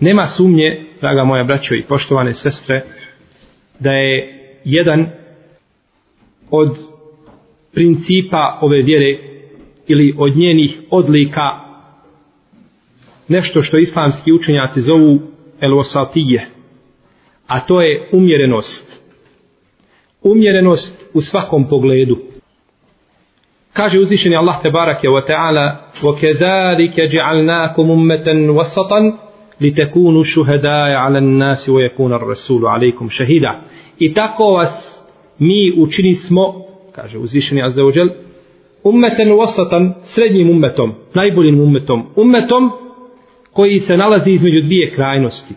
Nema sumnje, draga moja braćo i poštovane sestre, da je jedan od principa ove vjere ili od njenih odlika nešto što islamski učenjaci zovu el-osatije, a to je umjerenost. Umjerenost u svakom pogledu. Kaže uzvišeni Allah te barake wa ta'ala وَكَذَلِكَ جَعَلْنَاكُمْ أُمَّةً وَسَطًا litekunu šuhedaje ala nasi wa yakuna rasulu alaikum šehida. I tako vas mi učini smo, kaže uzvišeni Azzeođel, ummeten vasatan, srednjim ummetom, najboljim ummetom, ummetom koji se nalazi između dvije krajnosti.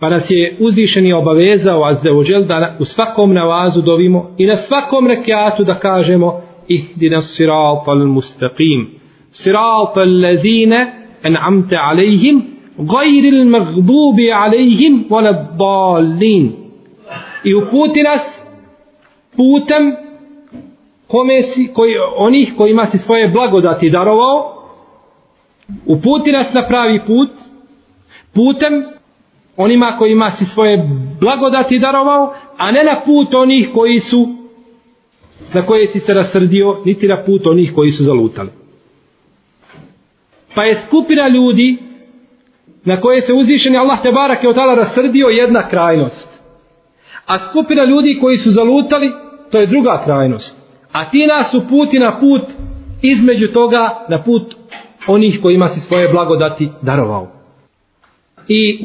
Pa nas je uzvišeni obavezao Azzeođel da u svakom navazu dovimo i na svakom rekiatu da kažemo ihdina siratal mustaqim siratal ladhine lezine en'amte alejhim, gajri al-maghdubi alejhim, wala dalin. I uputi nas putem kome si, koji, onih kojima si svoje blagodati darovao, uputi nas na pravi put, putem onima kojima si svoje blagodati darovao, a ne na put onih koji su na koje si se rasrdio, niti na put onih koji su zalutali. Pa je skupina ljudi na koje se uzvišeni Allah te barak je od tada rasrdio jedna krajnost. A skupina ljudi koji su zalutali, to je druga krajnost. A ti nas uputi na put između toga, na put onih kojima si svoje blagodati darovao. I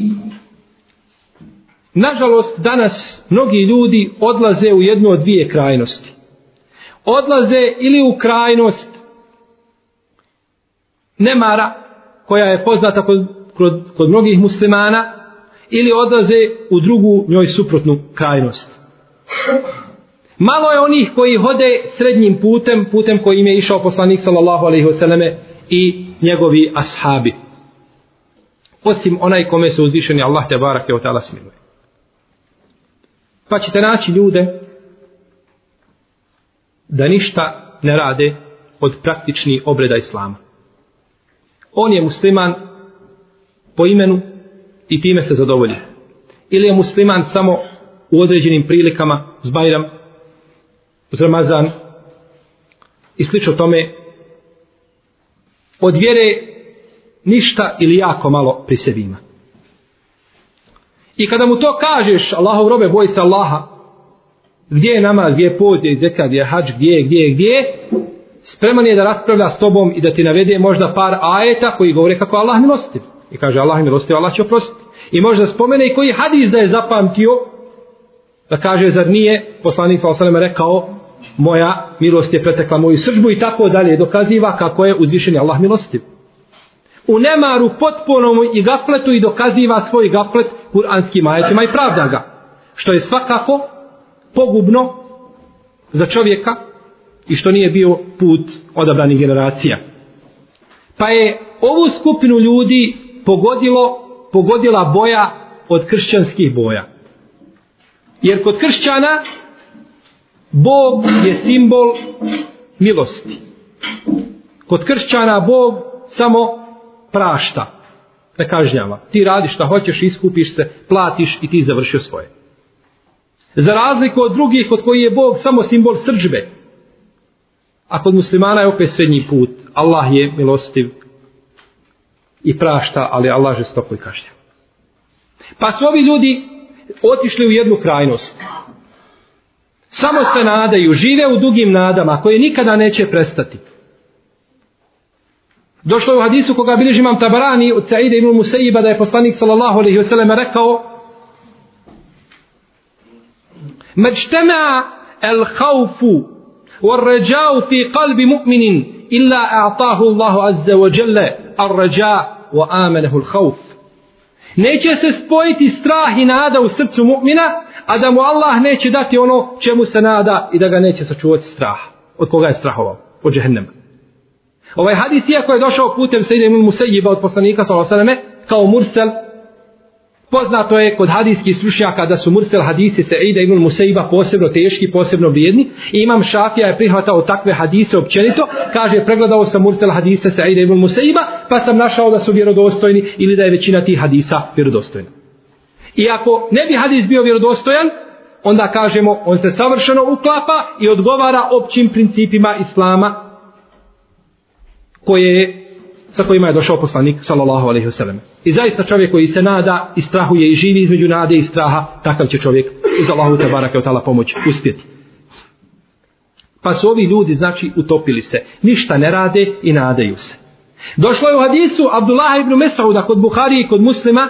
nažalost danas mnogi ljudi odlaze u jednu od dvije krajnosti. Odlaze ili u krajnost nemara koja je poznata kod, kod, kod mnogih muslimana ili odlaze u drugu njoj suprotnu krajnost. Malo je onih koji hode srednjim putem, putem kojim je išao poslanik sallallahu alaihi selleme i njegovi ashabi. Osim onaj kome se uzvišeni Allah te barak je o tala smiluje. Pa ćete naći ljude da ništa ne rade od praktični obreda Islama. On je musliman po imenu i time se zadovolji. Ili je musliman samo u određenim prilikama, uz Bajram, uz Ramazan i slično tome, od vjere ništa ili jako malo pri sebi ima. I kada mu to kažeš, Allahov robe, boj se Allaha, gdje je namaz, gdje je poz, gdje je kad, gdje je hač, gdje je, gdje je, gdje je, spreman je da raspravlja s tobom i da ti navede možda par ajeta koji govore kako Allah milostiv. I kaže Allah milostiv, Allah će oprostiti. I možda spomene i koji hadis da je zapamtio, da kaže zar nije poslanik sa osaleme rekao moja milost je pretekla moju srđbu i tako dalje dokaziva kako je uzvišen Allah milostiv. U nemaru potpunom i gafletu i dokaziva svoj gaflet kuranskim ajetima i pravda ga. Što je svakako pogubno za čovjeka i što nije bio put odabranih generacija. Pa je ovu skupinu ljudi pogodilo pogodila boja od kršćanskih boja. Jer kod kršćana Bog je simbol milosti. Kod kršćana Bog samo prašta, ne kažnjava. Ti radiš šta hoćeš, iskupiš se, platiš i ti završio svoje. Za razliku od drugih kod koji je Bog samo simbol srđbe. A kod muslimana je opet srednji put. Allah je milostiv i prašta, ali Allah žestoko i kažnja. Pa su ovi ljudi otišli u jednu krajnost. Samo se nadaju, žive u dugim nadama koje nikada neće prestati. Došlo je u hadisu koga bilježi imam Tabarani od Sa'ide ibn Musaiba da je poslanik sallallahu alaihi wasallam rekao Međtema el والرجاء في قلب مؤمن إلا أعطاه الله عز وجل الرجاء wa الخوف. Neće se spojiti strah i nada u srcu mu'mina, a da mu Allah neće dati ono čemu se nada i da ga neće sačuvati strah. Od koga je strahovao? Od džehennema. Ovaj hadis, iako je došao putem Sejde Imun Musajiba od poslanika s.a.v. kao mursel, poznato je kod hadijskih slušnjaka da su mursel hadisi Sejde ibn Musaiba posebno teški, posebno vrijedni. I imam Šafija je prihvatao takve hadise općenito, kaže pregledao sam mursel hadise Sejde ibn Musaiba, pa sam našao da su vjerodostojni ili da je većina tih hadisa vjerodostojna. Iako ne bi hadis bio vjerodostojan, onda kažemo on se savršeno uklapa i odgovara općim principima Islama koje je sa kojima je došao poslanik sallallahu alejhi ve sellem. I zaista čovjek koji se nada i strahuje i živi između nade i straha, takav će čovjek uz Allahu te bareke taala pomoć uspjeti. Pa su ovi ljudi znači utopili se, ništa ne rade i nadaju se. Došlo je u hadisu Abdullah ibn Mesauda kod Buhari i kod Muslima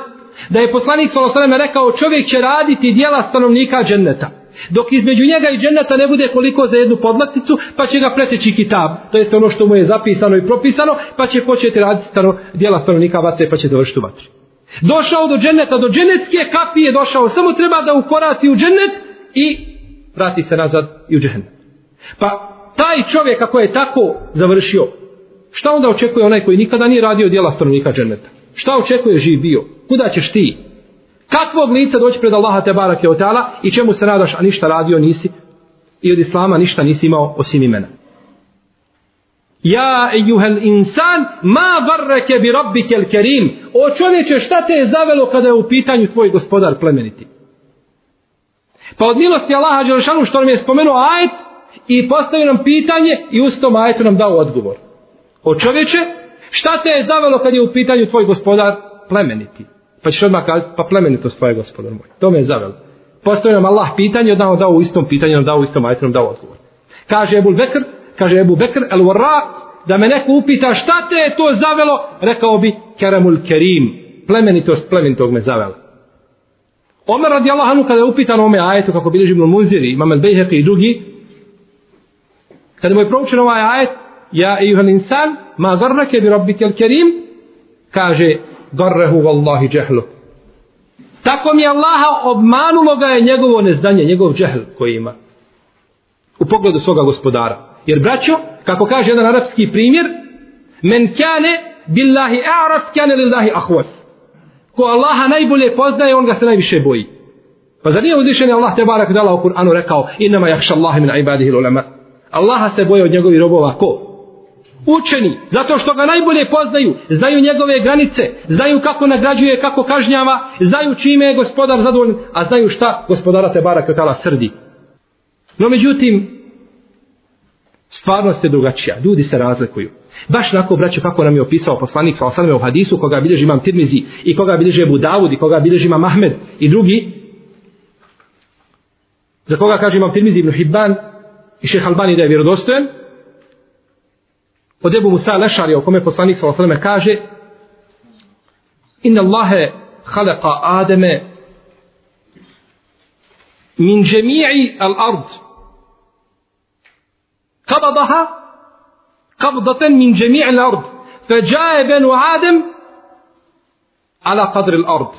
da je poslanik sallallahu alejhi ve sellem rekao čovjek će raditi djela stanovnika dženneta. Dok između njega i dženeta ne bude koliko za jednu podlakticu, pa će ga preteći kitab. To jest ono što mu je zapisano i propisano, pa će početi raditi stano, dijela stanovnika vatre, pa će završiti u vatri. Došao do dženeta, do dženetske kapije došao, samo treba da ukoraci u dženet i vrati se nazad i u dženet. Pa taj čovjek ako je tako završio, šta onda očekuje onaj koji nikada nije radio dijela stanovnika dženeta? Šta očekuje živ bio? Kuda ćeš ti? Kakvog lica doći pred Allaha te barake od ta'ala i čemu se nadaš, a ništa radio nisi? I od Islama ništa nisi imao osim imena. Ja ejuhel insan ma varreke bi rabbike kerim o čovječe šta te je zavelo kada je u pitanju tvoj gospodar plemeniti? Pa od milosti Allaha Đelšanu što nam je spomenuo ajet i postavio nam pitanje i uz tom ajetu nam dao odgovor. O čovječe šta te je zavelo kada je u pitanju tvoj gospodar plemeniti? Pa ćeš odmah kazati, pa plemenitost tvoje gospodar moj. To me je zavelo. Postavio nam Allah pitanje, od nam dao u istom pitanju, nam dao u istom ajtu, nam dao odgovor. Kaže Ebu Bekr, kaže Ebu Bekr, el warra, da me neko upita šta te je to zavelo, rekao bi keremul kerim, plemenitost plemenitog me zavelo. Omer radi Allah anu kada je upitan ome ajetu, kako bilježi Ibn Munziri, imam el Bejheqi i drugi, kada mu je proučen ovaj ajet, ja i insan, ma garrake bi rabbike el kerim, kaže, darrehu vallahi džehlu. Tako mi Allaha obmanulo ga je njegovo neznanje, njegov džehl koji ima. U pogledu svoga gospodara. Jer braćo, kako kaže jedan arapski primjer, men kane billahi a'raf kane lillahi ahwas. Ko Allaha najbolje poznaje, on ga se najviše boji. Pa zar nije uzvišen Allah te barak dala u Kur'anu rekao, inama jakša Allahi min ibadihi ulema. Allaha se boje od njegovih robova ko? Učeni, zato što ga najbolje poznaju, znaju njegove granice, znaju kako nagrađuje, kako kažnjava, znaju čime je gospodar zadovoljen, a znaju šta gospodara te barak od srdi. No međutim, stvarnost je drugačija, ljudi se razlikuju. Baš nako, braćo, kako nam je opisao poslanik sa osaname u hadisu, koga bilježi imam Tirmizi, i koga bilježi Ebu Davud, i koga bilježi imam Ahmed, i drugi, za koga kaže imam Tirmizi ibn Hibban, i šeha Albani da je vjerodostojen, od Ebu Musa Lešari, o kome poslanik s.a.v. kaže Inna Allahe khalaqa Ademe min džemi'i al-ard. Kabadaha qabdatan min džemi'i al-ard. Fe džaje benu Adem ala qadri al-ard.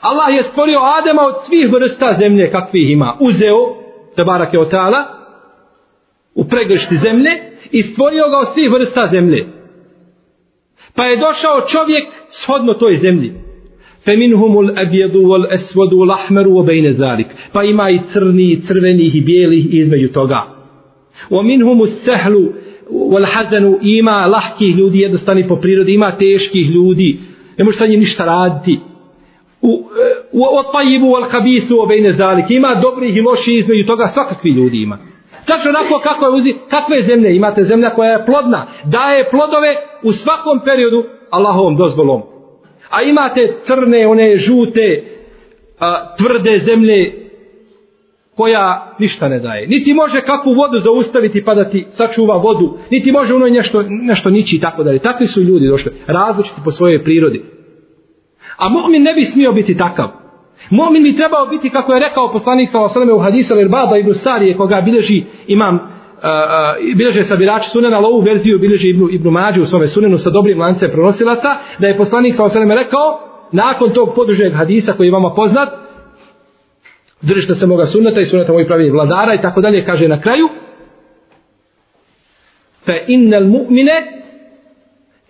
Allah je stvorio Adema od svih vrsta zemlje kakvih ima. Uzeo, tebarak je o u pregršti zemlje i stvorio ga od svih vrsta zemlje. Pa je došao čovjek shodno toj zemlji. Feminhumul فَمِنْهُمُ الْأَبْيَدُ وَالْأَسْوَدُ وَالْأَحْمَرُ obejne zalik. Pa ima i crni, i crvenih, i bijelih između toga. Wa minhumu sehlu السَّهْلُ hazanu Ima lahkih ljudi, jednostavni po prirodi, ima teških ljudi. Ne može sa njim ništa raditi. U, u, u tajibu وَالْطَيِّبُ وَالْقَبِيثُ وَبَيْنَ ذَلِكَ Ima dobrih i loših između toga, svakakvi ljudi ima. Tačno onako kako je uzi, kakve zemlje imate zemlja koja je plodna, daje plodove u svakom periodu Allahovom dozvolom. A imate crne, one žute, a, tvrde zemlje koja ništa ne daje. Niti može kakvu vodu zaustaviti pa da ti sačuva vodu, niti može ono nešto, nešto nići i tako dalje. Takvi su ljudi došli, različiti po svojoj prirodi. A mu'min ne bi smio biti takav. Mu'min bi trebao biti, kako je rekao poslanik s.a.v. u hadisu Al-Baba ibn Starije, koga bilježi imam, uh, bilježe sabirači sunena, ali ovu verziju bilježi ibn, ibn Mađu u svome sunenu sa dobrim lancem pronosilaca, da je poslanik s.a.v. rekao, nakon tog podužeg hadisa koji je vama poznat, držite se moga sunneta i sunneta mojih pravilnih vladara i tako dalje, kaže na kraju, fa innel mu'mine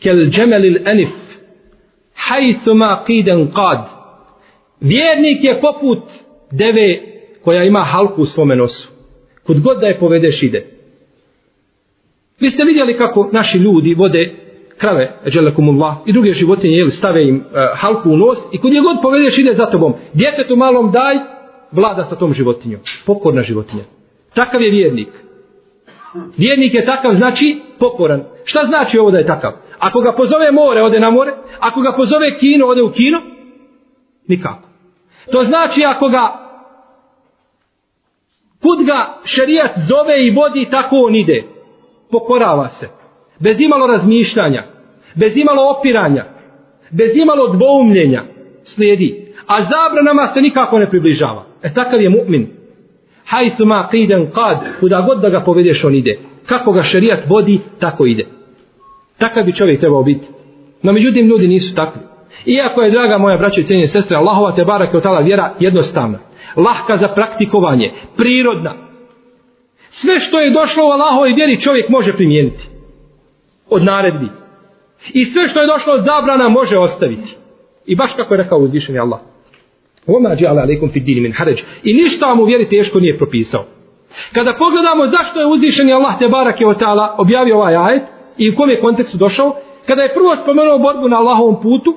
kel džemelil enif hajthuma qiden qad Vjernik je poput deve koja ima halku u svome nosu. Kud god da je povedeš ide. Vi ste vidjeli kako naši ljudi vode krave, eđelekumullah, i druge životinje, jeli, stave im e, halku u nos i kud je god povedeš ide za tobom. Djetetu malom daj, vlada sa tom životinjom. Pokorna životinja. Takav je vjernik. Vjernik je takav, znači pokoran. Šta znači ovo da je takav? Ako ga pozove more, ode na more. Ako ga pozove kino, ode u kino. Nikako. To znači ako ga kud ga šerijat zove i vodi, tako on ide. Pokorava se. Bez imalo razmišljanja. Bez imalo opiranja. Bez imalo dvoumljenja. Slijedi. A zabranama se nikako ne približava. E takav je mu'min. Hajsu ma qiden qad. Kuda god da ga povedeš on ide. Kako ga šerijat vodi, tako ide. Takav bi čovjek trebao biti. No međutim ljudi nisu takvi. Iako je, draga moja braća i cijenje sestre, Allahova te barake je otala vjera jednostavna, lahka za praktikovanje, prirodna. Sve što je došlo u Allahovoj vjeri čovjek može primijeniti. Od naredbi. I sve što je došlo od zabrana može ostaviti. I baš kako je rekao uzvišeni Allah. Oma džala alaikum fi dini min haređ. I ništa vam u vjeri teško nije propisao. Kada pogledamo zašto je uzvišeni Allah te barake je otala objavio ovaj ajet i u kom je kontekstu došao, kada je prvo spomenuo borbu na Allahovom putu,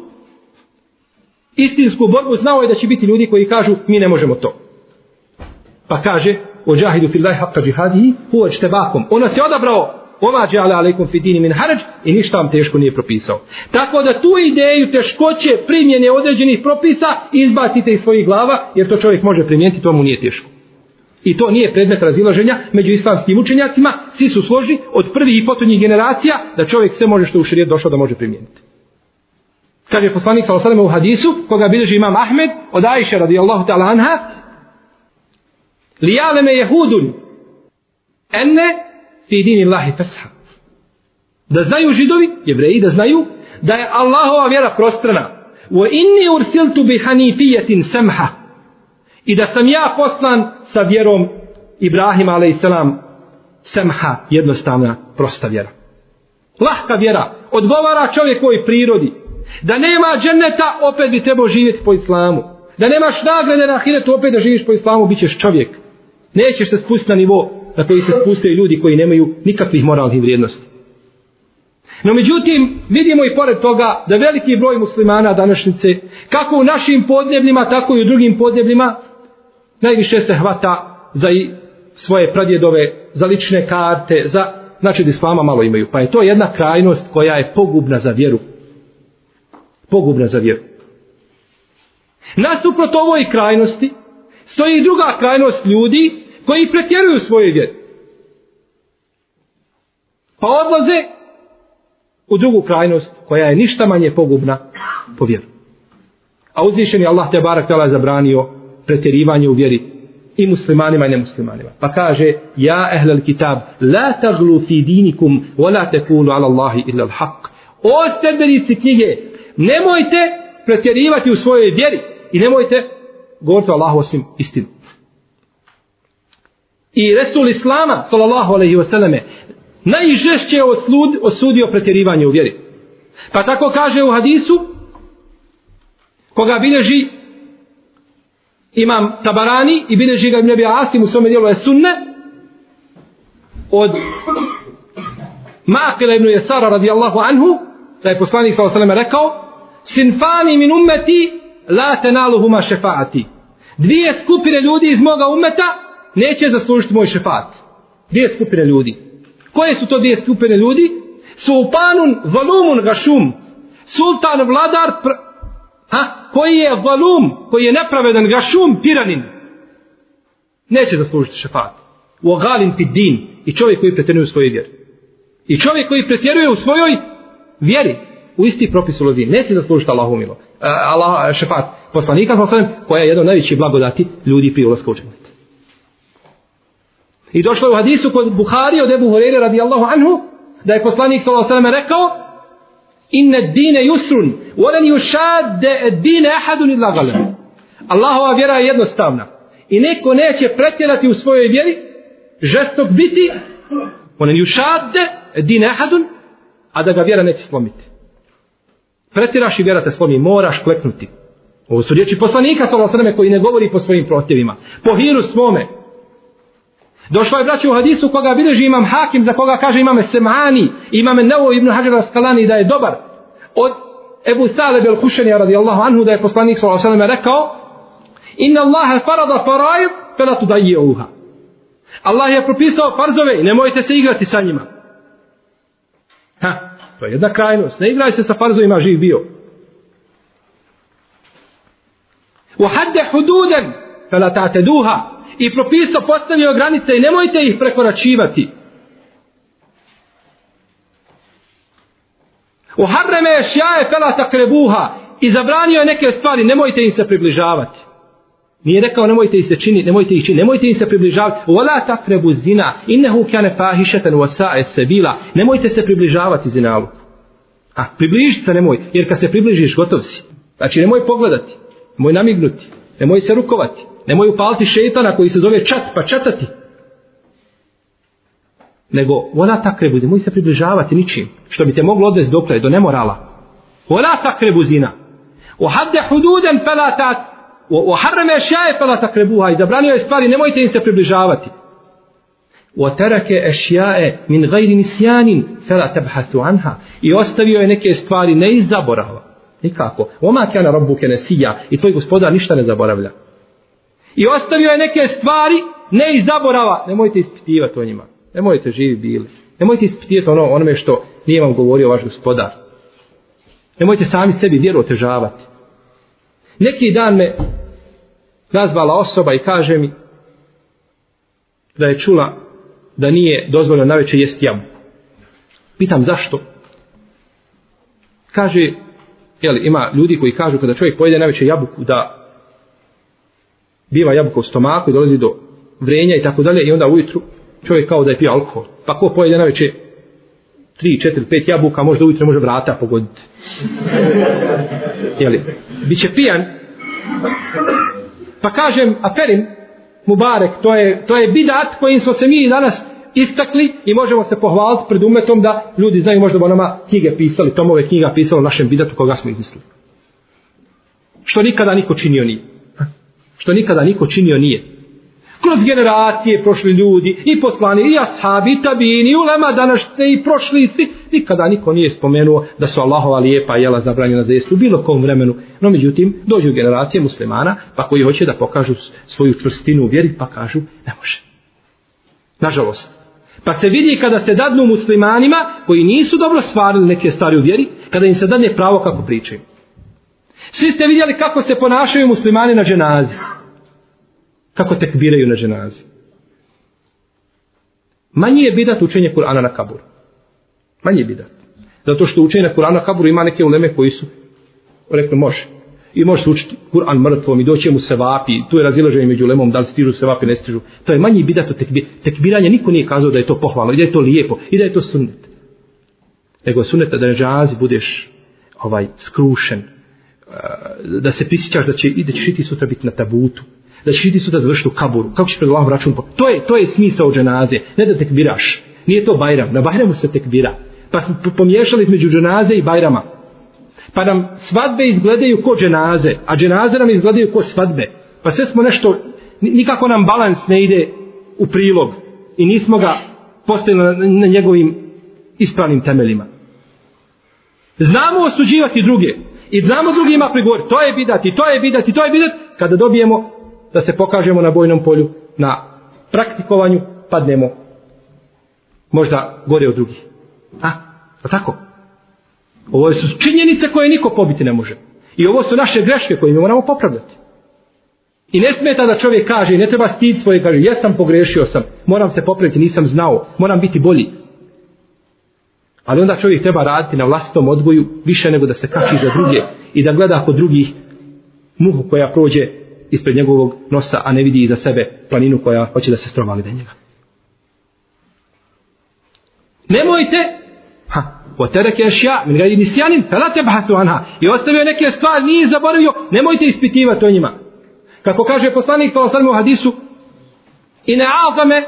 istinsku borbu znao je da će biti ljudi koji kažu mi ne možemo to. Pa kaže o džahidu fillahi haqqa džihadihi huva čtebakom. Ona se odabrao Oma džale alaikum fi dini min harađ i ništa vam teško nije propisao. Tako da tu ideju teškoće primjene određenih propisa izbacite iz svojih glava jer to čovjek može primijeniti, to mu nije teško. I to nije predmet razilaženja među islamskim učenjacima, svi su složni od prvih i potonjih generacija da čovjek sve može što u širijet došao da može primijeniti. Kaže poslanik sallallahu alejhi u hadisu koga bilježi Imam Ahmed od Ajše radijallahu ta'ala anha li ya'lamu yahudun enne fi dinillahi fesha. da znaju židovi, jevreji da znaju da je Allahova vjera prostrana. Wa inni ursiltu bi hanifijetin samha. I da sam ja poslan sa vjerom Ibrahima alejselam samha jednostavna prosta vjera. Lahka vjera odgovara čovjekovoj prirodi. Da nema dženeta, opet bi trebao živjeti po islamu. Da nemaš nagrade na ahiretu, opet da živiš po islamu, bit ćeš čovjek. Nećeš se spustiti na nivo na koji se spustaju ljudi koji nemaju nikakvih moralnih vrijednosti. No međutim, vidimo i pored toga da veliki broj muslimana današnjice, kako u našim podnebljima, tako i u drugim podnebljima, najviše se hvata za i svoje pradjedove, za lične karte, za, znači da islama malo imaju. Pa je to jedna krajnost koja je pogubna za vjeru pogubna za vjeru. Nasuprot ovoj krajnosti stoji druga krajnost ljudi koji pretjeruju svoje vjeru. Pa odlaze u drugu krajnost koja je ništa manje pogubna po vjeru. A uzvišen je Allah te barak tala zabranio pretjerivanje u vjeri i muslimanima i nemuslimanima. Pa kaže, ja ehlel kitab, la taglu fi dinikum, wa la tekulu ala Allahi illa al haq. O sredbenici knjige, nemojte pretjerivati u svojoj vjeri i nemojte govoriti o Allahu osim istinu. I Resul Islama, sallallahu alaihi wasallame, najžešće osudio pretjerivanje u vjeri. Pa tako kaže u hadisu, koga bilježi imam Tabarani i bilježi ga Ibn Asim u svome dijelu je sunne od Maqila ibn Jesara radijallahu anhu da je poslanik s.a.v. rekao sinfani min ummeti la tenaluhuma šefaati. Dvije skupine ljudi iz moga ummeta neće zaslužiti moj šefat. Dvije skupine ljudi. Koje su to dvije skupine ljudi? Sultanun valumun gašum. Sultan vladar pr... ha? koji je valum koji je nepravedan gašum tiranin. Neće zaslužiti šefat. U ogalin fi din i čovjek koji pretjeruje u svojoj vjeri. I čovjek koji pretjeruje u svojoj vjeri u isti propis ulazi. Neće zaslužiti Allahu milo. E, Allah e, šefat poslanika sa osvijem koja je jedno najveći blagodati ljudi prije ulaska u džennet. I došlo je u hadisu kod Buhari od Ebu Horeire radijallahu anhu da je poslanik sa sellem rekao inne dine yusrun volen yushad dine ahadun illa galam Allahova vjera je jednostavna. I neko neće pretjerati u svojoj vjeri žestok biti volen yushad dine ahadun a da ga vjera neće slomiti pretiraš i vjera te slomi, moraš kleknuti. Ovo su riječi poslanika sa osrme koji ne govori po svojim protivima. Po hiru svome. Došlo je braću u hadisu koga bileži imam hakim za koga kaže imame Semani, imame Nevo ibn Hajar Skalani da je dobar. Od Ebu Saleb el Hušenija radijallahu anhu da je poslanik sa osrme rekao Inna Allahe farada faraid felatu da je uha. Allah je propisao farzove i nemojte se igrati sa njima. Ha, To je jedna krajnost. Ne igraj se sa farzovima živ bio. Uhadde hududen felatate duha i propisao postavio granice i nemojte ih prekoračivati. Uharreme šjaje felata krebuha. i zabranio je neke stvari, nemojte im se približavati. Nije rekao nemojte ih se čini, nemojte ih čini, nemojte im se približavati. Wala takrebu zina, innehu kane fahišetan wasae sebila. Nemojte se približavati zinalu. A približiti se nemoj, jer kad se približiš gotov si. Znači nemoj pogledati, nemoj namignuti, nemoj se rukovati, nemoj upaliti šetana koji se zove čat pa čatati. Nego, wala takrebu, nemoj se približavati ničim, što bi te moglo odvesti dokle, do nemorala. Wala takrebu zina. Uhadde hududen O harreme harrama fela takrebuha i zabranio je stvari nemojte im se približavati. Wa taraka ashya'a min gajri nisjanin fala tabhathu anha. I ostavio je neke stvari ne iz zaborava. Nikako. Wa ma kana rabbuka nasiya i tvoj gospodar ništa ne zaboravlja. I ostavio je neke stvari ne iz zaborava. Nemojte ispitivati o njima. Nemojte živi bili. Nemojte ispitivati ono onome što nije vam govorio vaš gospodar. Nemojte sami sebi vjeru otežavati. Neki dan me nazvala osoba i kaže mi da je čula da nije dozvoljeno na večer jesti jabuku. Pitam zašto? Kaže, jeli, ima ljudi koji kažu kada čovjek pojede na večer jabuku da biva jabuka u stomaku i dolazi do vrenja i tako dalje i onda ujutru čovjek kao da je pio alkohol. Pa ko pojede na večer 3, 4, 5 jabuka, možda ujutro može vrata pogoditi. Jeli, biće pijan pa kažem aferim Mubarek, to je, to je bidat kojim smo se mi danas istakli i možemo se pohvaliti pred umetom da ljudi znaju možda bo nama knjige pisali, tomove knjiga pisalo našem bidatu koga smo izmislili. Što nikada niko činio nije. Što nikada niko činio nije kroz generacije prošli ljudi i poslani i ashabi i tabini i ulema današnje i prošli svi nikada niko nije spomenuo da su Allahova lijepa jela zabranjena za jesu u bilo kom vremenu. No međutim dođu generacije muslimana pa koji hoće da pokažu svoju čvrstinu u vjeri pa kažu ne može. Nažalost. Pa se vidi kada se dadnu muslimanima koji nisu dobro stvarili neke stvari u vjeri kada im se dadne pravo kako pričaju svi ste vidjeli kako se ponašaju muslimani na dženazi kako tekbiraju na ženazi. Manji je bidat učenje Kur'ana na kaburu. Manji je bidat. Zato što učenje Kur'ana na kaburu ima neke uleme koji su rekli može. I može se učiti Kur'an mrtvom i doće mu se vapi. Tu je razilaženje među ulemom da li stižu se vapi, ne stižu. To je manji bidat od tekbir. Tekbiranje Niko nije kazao da je to pohvalno i da je to lijepo i da je to sunnet. Nego sunnet da na ženazi budeš ovaj skrušen da se prisjećaš da će, da ćeš iti sutra biti na tabutu da ćeš ti sutra završiti u kaburu. Kako ćeš pred Allahom račun? To je, to je smisao dženaze. Ne da tekbiraš. Nije to bajram. Na bajramu se tekbira. Pa smo pomiješali između dženaze i bajrama. Pa nam svadbe izgledaju ko dženaze, a dženaze nam izgledaju ko svadbe. Pa sve smo nešto, nikako nam balans ne ide u prilog i nismo ga postavili na, na njegovim ispravnim temeljima. Znamo osuđivati druge i znamo drugima prigovoriti, to je bidat i to je bidat i to je bidat, kada dobijemo da se pokažemo na bojnom polju, na praktikovanju, padnemo možda gore od drugih. A? A tako? Ovo su činjenice koje niko pobiti ne može. I ovo su naše greške koje mi moramo popravljati. I ne smeta da čovjek kaže, ne treba stid svoje, kaže, jesam pogrešio sam, moram se popraviti, nisam znao, moram biti bolji. Ali onda čovjek treba raditi na vlastitom odgoju više nego da se kači za druge i da gleda kod drugih muhu koja prođe ispred njegovog nosa, a ne vidi iza sebe planinu koja hoće da se strovali do njega. Nemojte ha, o tereke šja, min gajdi nisjanin, fela te bahasu anha. I ostavio neke stvari, nije zaboravio, nemojte ispitivati o njima. Kako kaže poslanik sa osrme u hadisu, i ne azame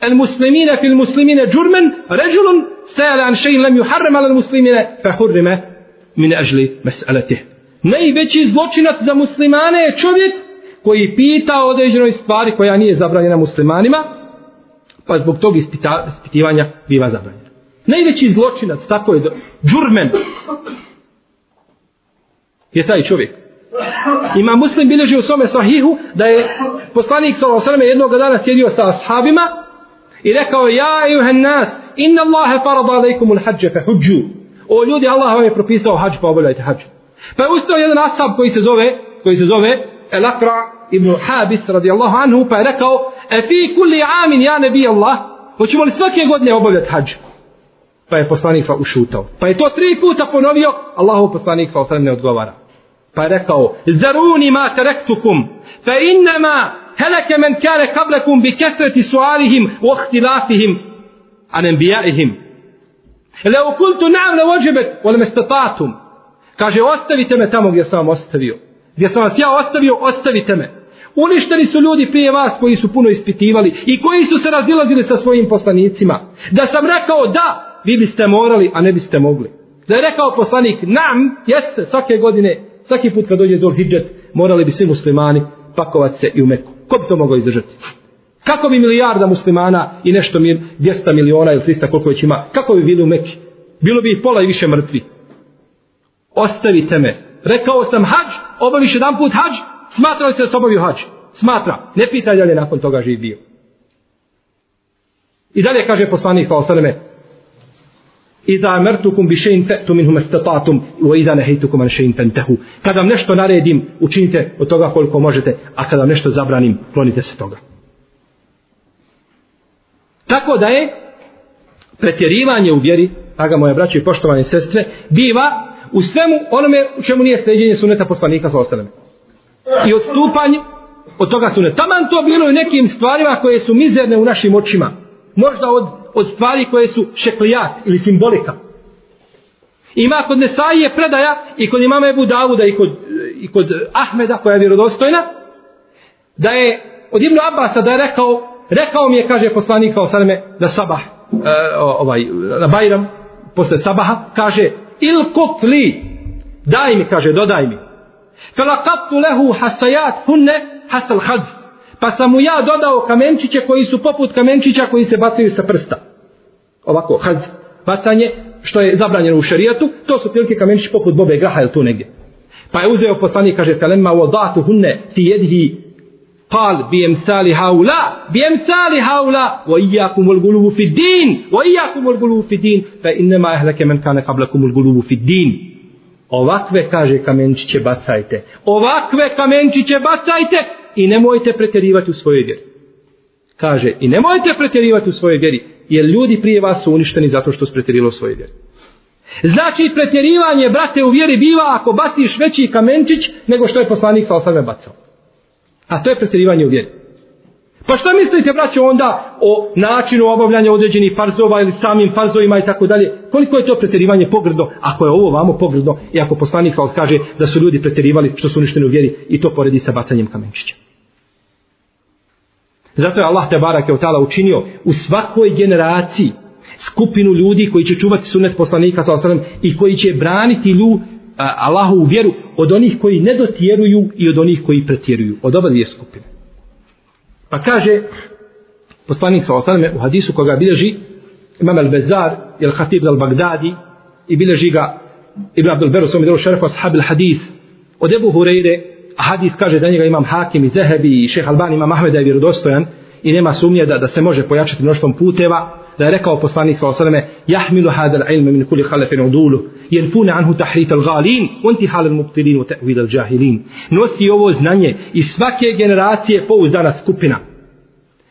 el muslimine fil muslimine džurmen, ređulun sejale an šein lem juharrem al muslimine, fe hurrime min ežli mesaletih. Najveći zločinac za muslimane je čovjek koji pita o određenoj stvari koja nije zabranjena muslimanima, pa zbog tog ispita, ispitivanja biva zabranjena. Najveći zločinac, tako je, džurmen, je taj čovjek. Ima muslim bilježi u svome sahihu da je poslanik s.a.v. jednog dana sjedio sa ashabima i rekao ja juhen nas inna Allahe farada alaikumul hađe fe huđu o ljudi Allah vam je propisao hađ pa obavljajte hađ pa je ustao jedan ashab koji se zove koji se zove El Akra ibn Habis radijallahu anhu pa je rekao e fi kulli amin ja nebi Allah hoćemo li svake godine obavljati hađ? Pa je poslanik sa ušutao. Pa je to tri puta ponovio Allahu poslanik sa ne odgovara. Pa je rekao zaruni ma terektukum fa innama helake men kare kablekum bi kesreti sualihim u ohtilafihim an enbijaihim leo kultu nam ne ođebet ole me statatum kaže ostavite me tamo gdje sam ostavio gdje sam vas ja ostavio ostavite me Uništeni su ljudi prije vas koji su puno ispitivali i koji su se razilazili sa svojim poslanicima. Da sam rekao da, vi biste morali, a ne biste mogli. Da je rekao poslanik, nam, jeste, svake godine svaki put kad dođe Zulhidžet, morali bi svi muslimani pakovati se i u Meku. Ko bi to mogao izdržati? Kako bi milijarda muslimana i nešto mir, 200 miliona ili 300 koliko već ima, kako bi bili u Meki? Bilo bi i pola i više mrtvi. Ostavite me. Rekao sam hađ, obaviš jedan put hađ, smatra li se da se obavio hađ? Smatra. Ne pita da li je nakon toga živ bio. I dalje kaže poslanik sa osaleme, Iza mertukum bi šein te'tu minhum estatatum wa iza nehejtukum an šein tentehu. Kada vam nešto naredim, učinite od toga koliko možete, a kada vam nešto zabranim, klonite se toga. Tako da je pretjerivanje u vjeri, aga moja braće i poštovane sestre, biva u svemu onome u čemu nije sleđenje suneta poslanika sa ostaleme. I odstupanje od toga suneta. Taman to bilo i nekim stvarima koje su mizerne u našim očima. Možda od od stvari koje su šeklijat ili simbolika. Ima kod Nesaije predaja i kod imama Ebu Davuda i kod, i kod Ahmeda koja je vjerodostojna da je od Ibnu Abasa da je rekao rekao mi je kaže poslanik sa osaleme da sabah e, ovaj, na Bajram posle sabaha kaže il kufli daj mi kaže dodaj mi felakattu lehu hasajat hunne hasal hadz pa sam mu ja dodao kamenčiće koji su poput kamenčića koji se bacaju sa prsta. Ovako, had, bacanje, što je zabranjeno u šarijatu, to su prilike kamenčići poput bobe graha ili tu negdje. Pa je uzeo poslanik, kaže, felemma u hunne fi jedhi قال بامثال هؤلاء بامثال هؤلاء واياكم الغلو في الدين واياكم الغلو في الدين فانما اهلك من كان قبلكم الغلو في الدين ovakve kaže kamenčiće bacajte ovakve kamenčiće bacajte i nemojte pretjerivati u svojoj vjeri. Kaže, i nemojte pretjerivati u svojoj vjeri, jer ljudi prije vas su uništeni zato što su pretjerili u svojoj vjeri. Znači, pretjerivanje, brate, u vjeri biva ako baciš veći kamenčić nego što je poslanik sa osame bacao. A to je pretjerivanje u vjeri. Pa šta mislite, braćo, onda o načinu obavljanja određenih farzova ili samim farzovima i tako dalje? Koliko je to pretjerivanje pogrdno? Ako je ovo vamo pogrdno i ako poslanik sa kaže da su ljudi pretjerivali što su uništeni u vjeri i to poredi sa bacanjem kamenčića. Zato je Allah te barak je učinio u svakoj generaciji skupinu ljudi koji će čuvati sunet poslanika sa i koji će braniti lju, a, Allahu u vjeru od onih koji ne dotjeruju i od onih koji pretjeruju. Od oba dvije skupine. Pa kaže poslanik sa osaname u hadisu koga bilježi imam al-Bezar i al-Hatib al-Bagdadi i bilježi ga Ibn Abdul Beru svojom delu šerefu ashab al-Hadith od Ebu Hureyre a hadis kaže da njega imam Hakim i Zehebi i šeha Albani imam Ahmeda je vjerodostojan i nema sumnje da, da se može pojačati mnoštvom puteva da je rekao poslanik sa osaleme jahmilu hadal ilme min kuli halefin udulu jenfune anhu tahrit al-galin unti hal al-mubtilin u te'vid al-đahilin nosi ovo znanje i svake generacije pouzdana skupina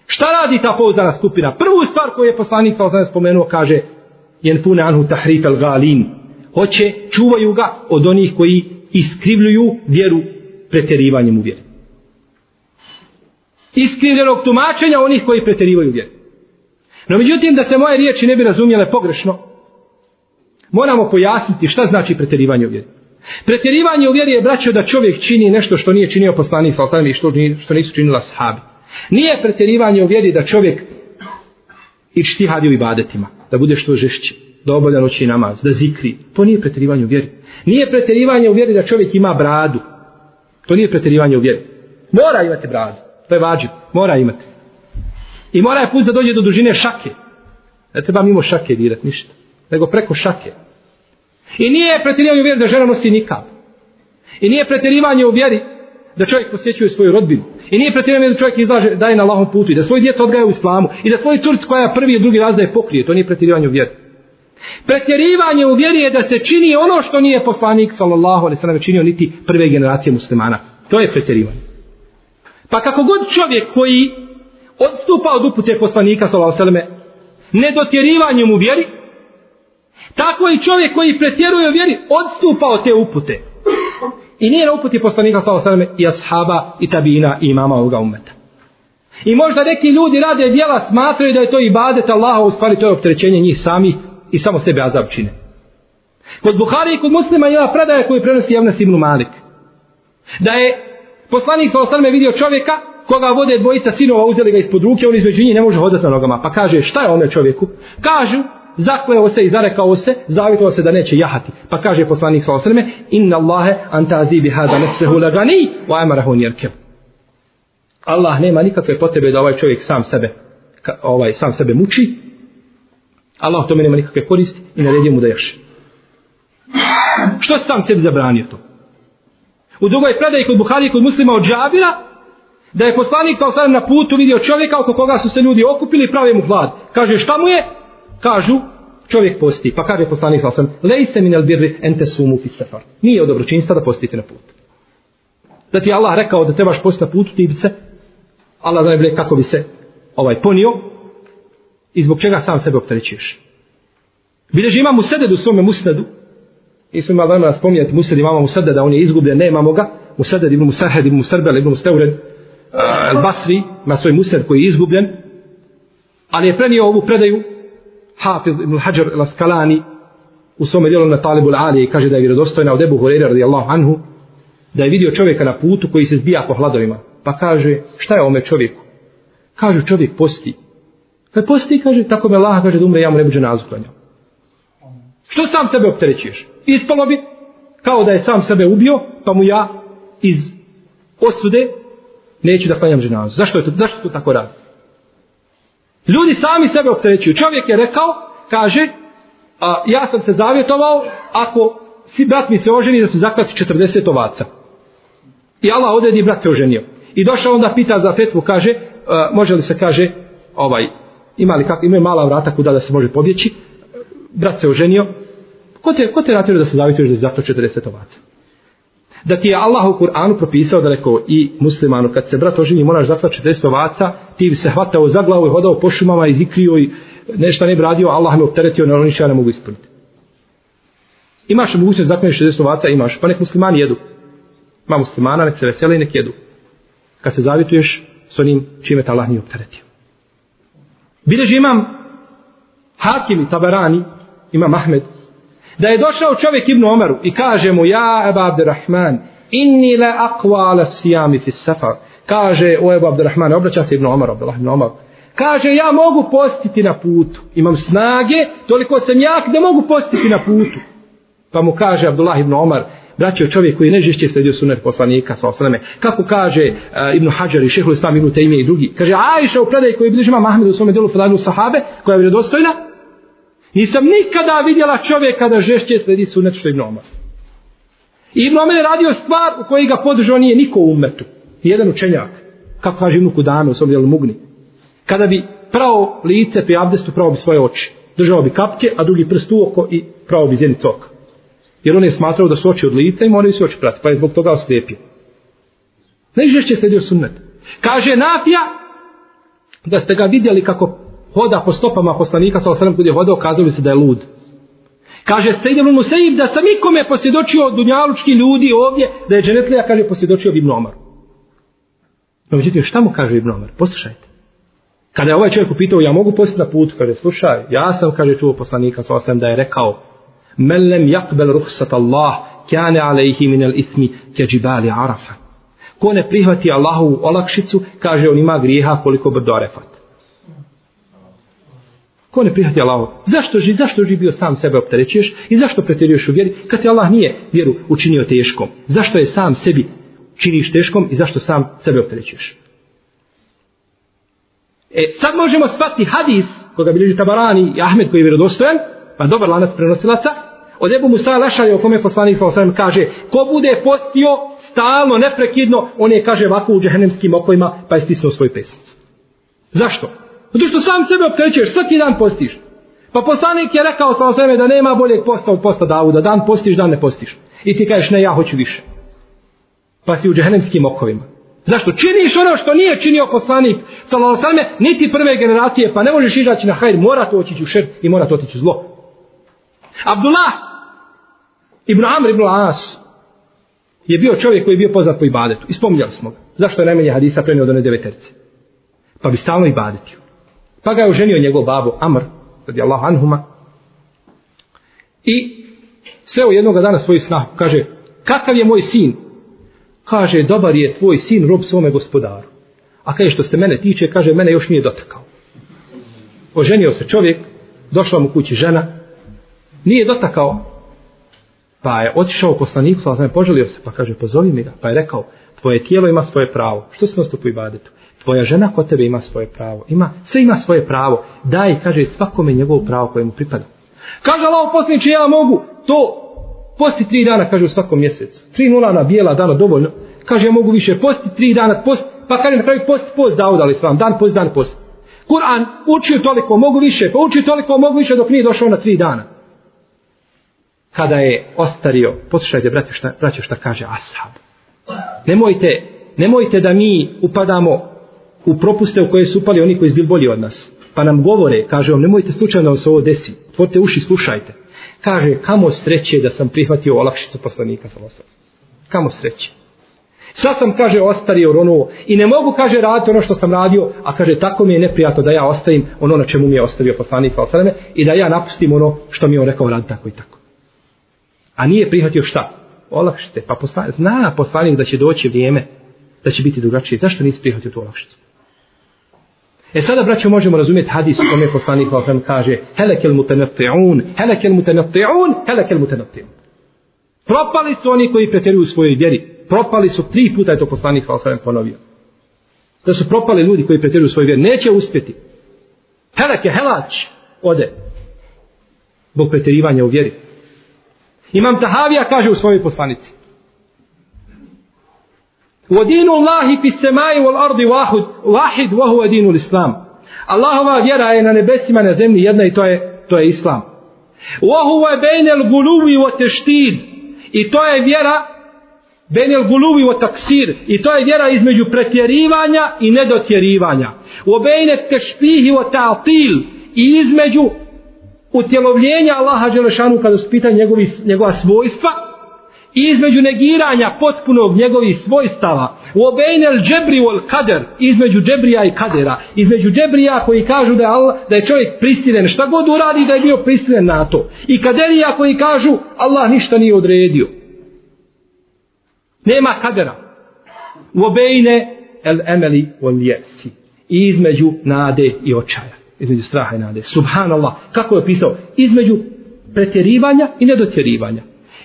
Šta radi ta pouzdana skupina? Prvu stvar koju je poslanik sa osaleme spomenuo kaže jenfune anhu tahrit al galin. Hoće, čuvaju ga od onih koji iskrivljuju vjeru preterivanjem u vjeru. Iskrivljenog tumačenja onih koji preterivaju vjeru. No međutim da se moje riječi ne bi razumjele pogrešno, moramo pojasniti šta znači pretjerivanje u vjeri. Pretjerivanje u vjeri je braćo da čovjek čini nešto što nije činio poslanik sa i što, što nisu činila sahabi. Nije pretjerivanje u vjeri da čovjek i čtihadi u ibadetima, da bude što žešći, da obavlja noći namaz, da zikri. To nije pretjerivanje u vjeri. Nije pretjerivanje u vjeri da čovjek ima bradu. To nije pretjerivanje u vjeri. Mora imati bradu. To je vađiv. Mora imati. I mora je pust da dođe do dužine šake. Ne treba mimo šake dirat ništa. Nego preko šake. I nije pretjerivanje u vjeri da žena nosi nikab. I nije pretjerivanje u vjeri da čovjek posjećuje svoju rodbinu. I nije pretjerivanje da čovjek izlaže daje na lahom putu i da svoj djeca odgaja u islamu i da svoj curc koja prvi i drugi raz pokrije. To nije pretjerivanje u vjeri. Pretjerivanje u vjeri je da se čini ono što nije poslanik sallallahu alaihi sallam činio niti prve generacije muslimana. To je pretjerivanje. Pa kako god čovjek koji odstupa od upute poslanika sallallahu alaihi sallam nedotjerivanjem u vjeri, tako i čovjek koji pretjeruje u vjeri odstupa od te upute. I nije na uputi poslanika sallallahu alejhi ve i ashaba i tabina i imama ovoga ummeta. I možda neki ljudi rade djela smatraju da je to ibadet Allaha, u stvari to je opterećenje njih sami i samo sebe azab čine. Kod Buhari i kod muslima ima predaja koju prenosi Javnes ibn Malik. Da je poslanik sallallahu alejhi ve vidio čovjeka koga vode dvojica sinova, uzeli ga ispod ruke, on između njih ne može hodati na nogama. Pa kaže, šta je ono čovjeku? Kažu, zakleo se i zarekao se, zavjetovao se da neće jahati. Pa kaže poslanik sa osrme, "Inna Allahe antazi bi hada nefsehu lagani wa amarahu yarkab." Allah nema nikakve potrebe da ovaj čovjek sam sebe ovaj sam sebe muči. Allah to nema nikakve koristi i naredio mu da jaše. Što sam sebi zabranio to? U drugoj predaji kod Buhari kod muslima od Džabira, da je poslanik sa osam na putu vidio čovjeka oko koga su se ljudi okupili i prave mu hlad. Kaže šta mu je? kažu čovjek posti. Pa kaže poslanik sa osam, lejse min el birri ente sumu fi sefar. Nije od dobročinstva da postite na put. Da ti Allah rekao da trebaš postiti na putu, ti bi se, Allah najbolje kako bi se ovaj ponio i zbog čega sam sebe opterećuješ. Bileži imam Museded u svome Musnedu, i smo imali vremena spominjati Musned imamo Museded, da on je izgubljen, nemamo ga, Museded ibn Musahed ibn Musarbel ibn Musteured, al Basri, ima svoj Musned koji je izgubljen, ali je prenio ovu predaju Hafiz ibn Hajar al-Askalani u svome dijelu na Talibu al-Ali kaže da je vjerodostojna od Ebu Horeira radijallahu anhu da je vidio čovjeka na putu koji se zbija po hladovima. Pa kaže, šta je ome čovjeku? Kaže, čovjek posti. Pa posti, kaže, tako me Allah kaže da umre, ja mu ne buđe nazu. Što sam sebe opterećuješ? Ispalo bi kao da je sam sebe ubio, pa mu ja iz osude neću da klanjam dženazu. Zašto je to, zašto to tako radi? Ljudi sami sebe opterećuju. Čovjek je rekao, kaže, a, ja sam se zavjetovao, ako si brat mi se oženi, da se zaklati 40 ovaca. I Allah odredi, brat se oženio. I došao onda pita za fetvu, kaže, a, može li se, kaže, ovaj, ima li kako, imaju mala vrata kuda da se može pobjeći, brat se oženio, ko te, ko te natjeruje da se zavjetuješ da se zaklati 40 ovaca? Da ti je Allah u Kur'anu propisao da rekao i muslimanu. Kad se brat oženi moraš zaklati 40 ovaca ti bi se hvatao za glavu i hodao po šumama i zikrio i nešto ne bi radio Allah me opteretio na ono ništa ne mogu ispuniti. Imaš mogućnost zaklati 60 ovaca imaš. Pa nek muslimani jedu. Ma muslimana nek se veseli i nek jedu. Kad se zavituješ s onim čime te Allah nije opteretio. Bileži imam Hakim i Tabarani imam Ahmed da je došao čovjek Ibnu Omeru i kaže mu ja Eba Abdurrahman inni le akva ala sijami fi safar kaže o Eba Abdurrahman obraća se Ibnu Omer Abdullah Ibnu Omer kaže ja mogu postiti na putu imam snage toliko sam jak da mogu postiti na putu Pa mu kaže Abdullah ibn Omar, braćo čovjek koji nežešće sledio sunet poslanika sa osrame. Kako kaže uh, Ibn Hajar i Šehul Islam Ibn Tejmije i drugi. Kaže Aisha u predaj koji bilježi ima Mahmed u svome delu Fadanu Sahabe, koja je vredostojna. Nisam nikada vidjela čovjeka da žešće sledi sunet što je Ibn Omar. I Ibn Omar je radio stvar u kojoj ga podržao nije niko u umetu. Jedan učenjak. Kako kaže Ibn Kudame u svom djelu Mugni. Kada bi pravo lice pri abdestu pravo bi svoje oči. Držao bi kapke, a drugi prst u oko i pravo bi zjenicu oka. Jer on je smatrao da su oči od lica i moraju se oči prati, pa je zbog toga oslijepio. Najžešće sledio sunnet. Kaže Nafija da ste ga vidjeli kako hoda po stopama poslanika sa osrem kud je hodao, kazali se da je lud. Kaže Sejdelun Museib da sam ikome posvjedočio od dunjalučki ljudi ovdje, da je dženetlija, kaže, posvjedočio Ibn Omar. No, međutim, šta mu kaže Ibn Omar? Poslušajte. Kada je ovaj čovjek upitao, ja mogu postiti na put, kaže, slušaj, ja sam, kaže, čuo poslanika sa osam da je rekao, men lem jakbel ruhsat Allah, kjane alejhi min al ismi, keđibali arafa. Ko ne prihvati Allahovu olakšicu, kaže, on ima grijeha koliko brdo arefat. Ko ne prihvati Allah? Zašto, ži, zašto ži bio sam sebe opterećuješ i zašto pretjeruješ u vjeri, kad ti Allah nije vjeru učinio teškom? Zašto je sam sebi činiš teškom i zašto sam sebe opterećuješ? E, sad možemo shvatiti hadis koga bilježi Tabarani i Ahmed koji je vjerodostojan, pa dobar lanac prenosilaca, od Ebu Musa Lešari o kome poslanik sa osvijem kaže, ko bude postio stalno, neprekidno, on je kaže ovako u džehennemskim okojima, pa je stisnuo svoj pesnicu. Zašto? Zato što sam sebe opterećuješ, svaki dan postiš. Pa poslanik je rekao sa osvijem da nema boljeg posta od posta Davuda, dan postiš, dan ne postiš. I ti kažeš, ne, ja hoću više. Pa si u džehennemskim okovima. Zašto? Činiš ono što nije činio poslanik sallallahu alejhi niti prve generacije, pa ne možeš izaći na hajr, mora to otići u šer i mora to otići u zlo. Abdullah ibn Amr ibn As je bio čovjek koji je bio poznat po ibadetu. Ispominjali smo ga. Zašto je najmanje hadisa prenio do ne deveterce? Pa bi stalno ibadetio. Pa ga je oženio njegov babo Amr, radi Allah anhuma. I sreo jednoga jednog dana svoj snahu kaže, kakav je moj sin? Kaže, dobar je tvoj sin rob svome gospodaru. A kaže, što se mene tiče, kaže, mene još nije dotakao. Oženio se čovjek, došla mu kući žena, nije dotakao, pa je otišao u poslaniku, sa je poželio se, pa kaže, pozovi mi ga, pa je rekao, tvoje tijelo ima svoje pravo, što se nastupu i badetu? Tvoja žena kod tebe ima svoje pravo, ima, sve ima svoje pravo, daj, kaže, svakome njegovo pravo koje mu pripada. Kaže Allah poslaniče, ja mogu to posti tri dana, kaže, u svakom mjesecu. Tri nulana, bijela dana, dovoljno. Kaže, ja mogu više posti tri dana, post, pa kaže, na kraju post, post, da udali s vam, dan post, dan post. Kur'an učio toliko, mogu više, pa učio toliko, mogu više dok nije došao na tri dana kada je ostario, poslušajte brate šta, braće šta kaže ashab. Nemojte, nemojte da mi upadamo u propuste u koje su upali oni koji su bili bolji od nas. Pa nam govore, kaže vam, nemojte slučajno da se ovo desi. Tvorite uši, slušajte. Kaže, kamo sreće da sam prihvatio olakšicu poslanika sa osam. Kamo sreće. Sad sam, kaže, ostario ono i ne mogu, kaže, raditi ono što sam radio, a kaže, tako mi je neprijatno da ja ostavim ono na čemu mi je ostavio poslanik sa i da ja napustim ono što mi je on rekao radi tako i tako. A nije prihvatio šta? Olakšite. Pa poslanik, zna poslanik da će doći vrijeme da će biti drugačije. Zašto nisi prihvatio tu olakšicu? E sada, braćo, možemo razumjeti hadis u kome poslanik vam kaže helekel mutanati'un, helekel mutanati'un, helekel mutanati'un. Propali su oni koji pretjeruju u svojoj vjeri. Propali su tri puta je to poslanik sa ponovio. Da su propali ljudi koji pretjeruju u svojoj vjeri. Neće uspjeti. Heleke, helač. ode. Bog pretjerivanja u vjeri. Imam Tahavija kaže u svojoj poslanici. U dinu Allahi fi semai wal ardi wahid, wahid wa huwa dinu l'islam. Allahova vjera je na nebesima na zemlji jedna i to je, to je islam. Wa huwa bejne l'guluvi wa teštid. I to je vjera bejne l'guluvi wa taksir. I to je vjera između pretjerivanja i nedotjerivanja. Wa bejne tešpihi wa ta'til. I između utjelovljenja Allaha Đelešanu kada su pitanje njegovi, njegova svojstva i između negiranja potpunog njegovih svojstava u obejnel džebri ul kader između džebrija i kadera između džebrija koji kažu da je, Allah, da je čovjek prisilen šta god uradi da je bio prisilen na to i kaderija koji kažu Allah ništa nije odredio nema kadera u obejne el emeli ul jesi između nade i očaja između straha i nade. Subhanallah, kako je pisao? Između pretjerivanja i nedotjerivanja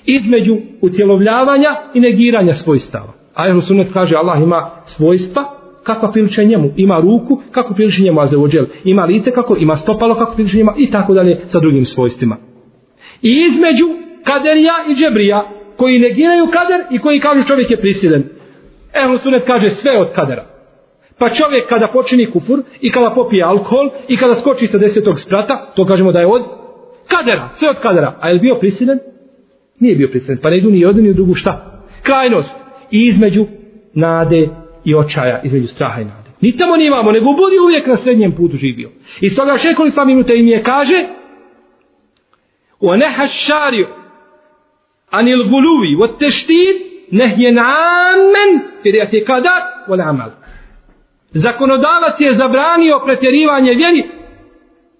između utjelovljavanja i negiranja svojstava. A Ehlu Sunnet kaže Allah ima svojstva kakva priliče njemu. Ima ruku kako priliče njemu Azeođel. Ima lice kako ima stopalo kako priliče njemu i tako dalje sa drugim svojstvima. I između kaderija i džebrija koji negiraju kader i koji kažu čovjek je prisilen. Ehlu Sunnet kaže sve od kadera. Pa čovjek kada počini kufur i kada popije alkohol i kada skoči sa desetog sprata, to kažemo da je od kadera, sve od kadera. A je li bio prisilen? Nije bio pristran. Pa ne idu ni jednu ni u drugu šta? Krajnost. I između nade i očaja, između straha i nade. Ni tamo ni imamo, nego budi uvijek na srednjem putu živio. I stoga šekoli sva minuta im je kaže o nehašariju anil guluvi o teštir nehjen amen firijati kadar o amal. Zakonodavac je zabranio pretjerivanje vjeri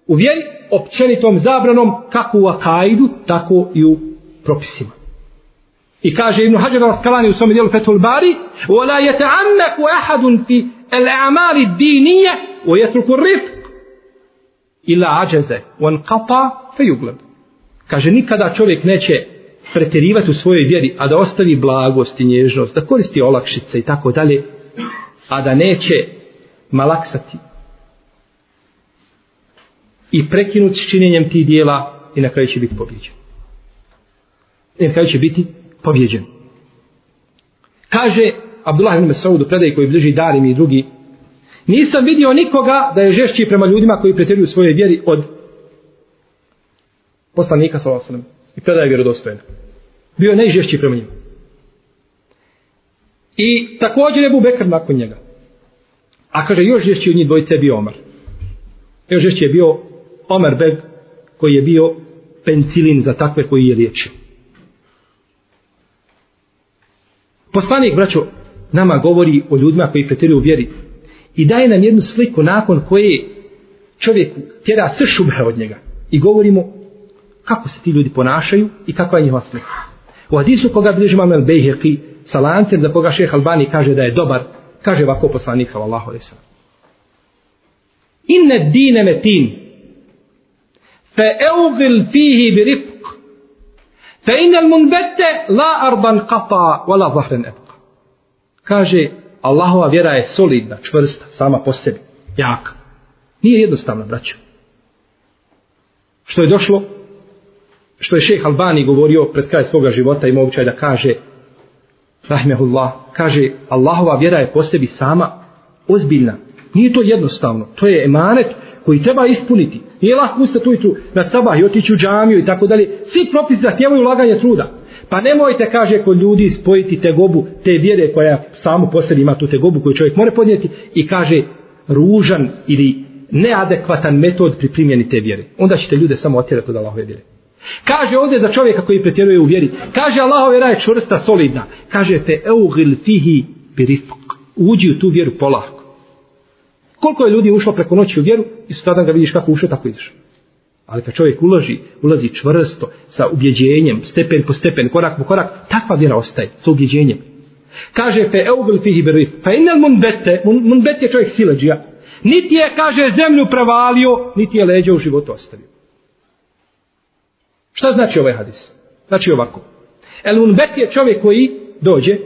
u vjeri općenitom zabranom kako u akaidu, tako i u propisima. I kaže Ibn Hajar al-Skalani u svom dijelu Fethul Bari وَلَا يَتَعَمَّكُ أَحَدٌ فِي الْأَعْمَالِ الدِّينِيَّ وَيَتْرُكُ الرِّفْقِ إِلَا عَجَزَ وَانْقَطَى فَيُغْلَبْ Kaže nikada čovjek neće pretjerivati u svojoj vjeri, a da ostavi blagost i nježnost, da koristi olakšice i tako dalje, a da neće malaksati i prekinuti s činjenjem tih dijela i na kraju će biti pobjeđen. I na kraju će biti pobjeđen. Kaže Abdullah ibn Mas'ud u predaji koji bliži Darim i drugi nisam vidio nikoga da je žešći prema ljudima koji pretjeruju svoje vjeri od poslanika sallallahu alejhi ve sellem i predaje je. Bio je najžešći prema njima. I također je Bekr nakon njega. A kaže, još žešći od njih dvojice je bio Omar. Još žešći je bio Omar Beg, koji je bio pencilin za takve koji je liječio. Poslanik, braćo, nama govori o ljudima koji pretjeruju vjeri i daje nam jednu sliku nakon koje čovjek tjera sve šubhe od njega i govorimo kako se ti ljudi ponašaju i kakva je njihova slika. U hadisu koga bliži Mamel Bejheqi sa lancem za koga šeha Albani kaže da je dobar, kaže ovako poslanik sallallahu alaihi sallam. Inne dine metin fe eugil fihi bi Fe inel munbette la arban qata wala zahran abqa. Kaže Allahova vjera je solidna, čvrsta, sama po sebi, jaka. Nije jednostavna, braćo. Što je došlo, što je šejh Albani govorio pred kraj svoga života i moguće da kaže rahmehullah, kaže Allahova vjera je po sebi sama ozbiljna. Nije to jednostavno, to je emanet koji treba ispuniti. Nije lahko ustati ujutru na sabah i otići u džamiju i tako dalje. Svi propisi zahtjevaju ulaganje truda. Pa nemojte, kaže, kod ljudi spojiti te gobu, te vjere koja samo po sebi ima tu te gobu koju čovjek mora podnijeti i kaže ružan ili neadekvatan metod pri primjeni te vjere. Onda ćete ljude samo otjerati od Allahove vjere. Kaže ovdje za čovjeka koji pretjeruje u vjeri. Kaže Allahove vjera je čvrsta, solidna. Kaže te eugil fihi birifk. Uđi u tu vjeru polako. Koliko je ljudi ušlo preko noći u vjeru i sutradan ga vidiš kako ušao, tako ideš. Ali kad čovjek uloži, ulazi čvrsto, sa ubjeđenjem, stepen po stepen, korak po korak, takva vjera ostaje, sa ubjeđenjem. Kaže, fe eugul fihi berif, fa inel munbete, munbete je čovjek sileđija, niti je, kaže, zemlju prevalio, niti je leđa u životu ostavio. Šta znači ovaj hadis? Znači ovako. El munbet je čovjek koji dođe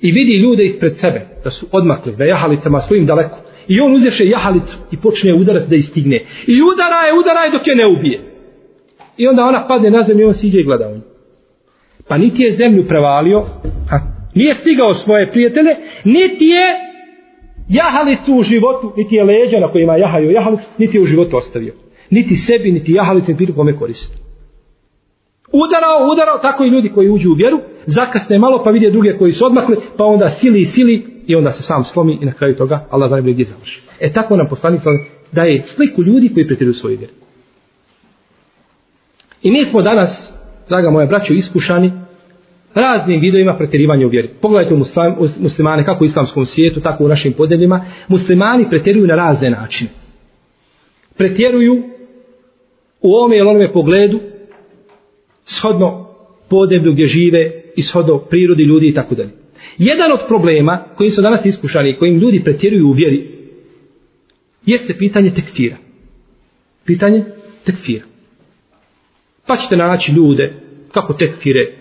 i vidi ljude ispred sebe, da su odmakli, da jahalicama svojim daleko, I on uzješe jahalicu i počne udarati da istigne. I udara je, udara je dok je ne ubije. I onda ona padne na zemlju i on siđe i gleda u nju. Pa niti je zemlju prevalio, ha, nije stigao svoje prijatelje, niti je jahalicu u životu, niti je leđa na kojima jahaju jahalicu, niti je u životu ostavio. Niti sebi, niti jahalicu, niti kome koristi. Udarao, udarao, tako i ljudi koji uđu u vjeru, zakasne malo pa vidje druge koji su odmakli, pa onda sili i sili i onda se sam slomi i na kraju toga Allah zanimljiv gdje završi. E tako nam poslanik daje sliku ljudi koji pretjeruju svoju vjeru. I mi smo danas, draga moja braćo, iskušani raznim videojima pretjerivanja u vjeri. Pogledajte u muslimane, kako u islamskom svijetu, tako u našim podeljima. Muslimani pretjeruju na razne načine. Pretjeruju u ovome ili onome pogledu shodno podeblju gdje žive i shodno prirodi ljudi i tako dalje. Jedan od problema kojim su danas iskušani i kojim ljudi pretjeruju u vjeri jeste pitanje tekfira. Pitanje tekfira. Pa ćete naći ljude kako tekfire,